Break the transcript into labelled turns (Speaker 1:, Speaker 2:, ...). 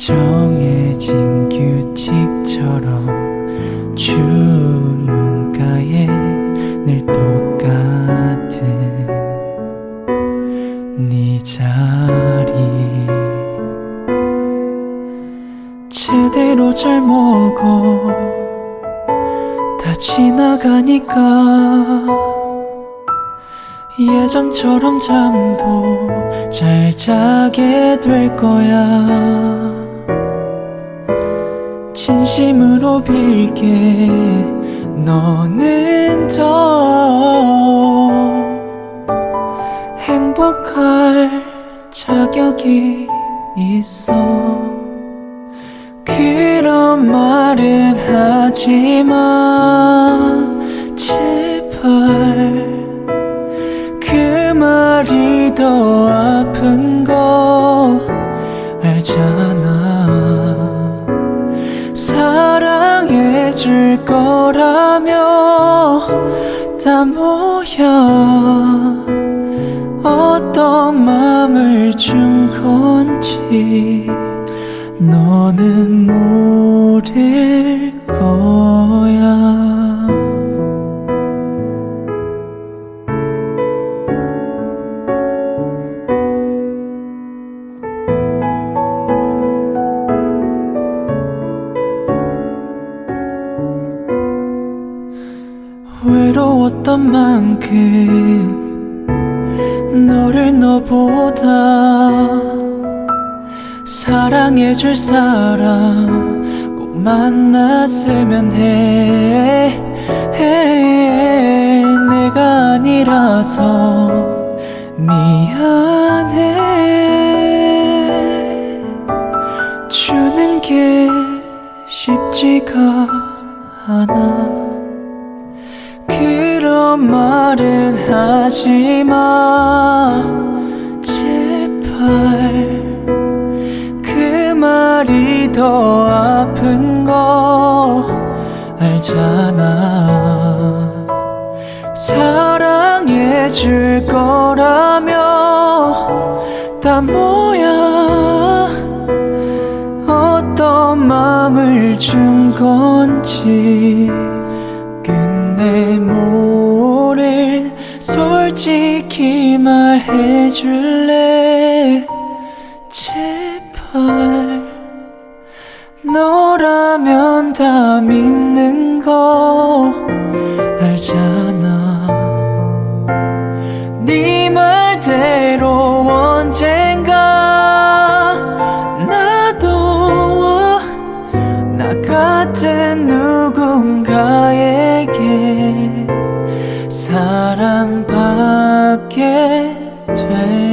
Speaker 1: 정해진 규칙처럼 주문가에 늘 똑같은 네 자리. 제대로 잘 먹어. 다 지나가니까 예전처럼 잠도 잘 자게 될 거야 진심으로 빌게 너는 더 행복할 자격이 있어. 그런 말은 하지 마 줄 거라며 다 뭐야 어떤 마음을 준 건지 너는 모를 거 외로웠던 만큼 너를 너보다 사랑해줄 사람 꼭 만났으면 해, 해. 내가 아니라서 미안해. 주는 게 쉽지가 않아 그런 말은 하지 마. 제발 그 말이 더 아픈 거 알잖아. 사랑해 줄 거라며 다 뭐야? 어떤 마음을 준 건지 솔직히 말해줄래? 제발. 너라면 다 믿는 거 Hey.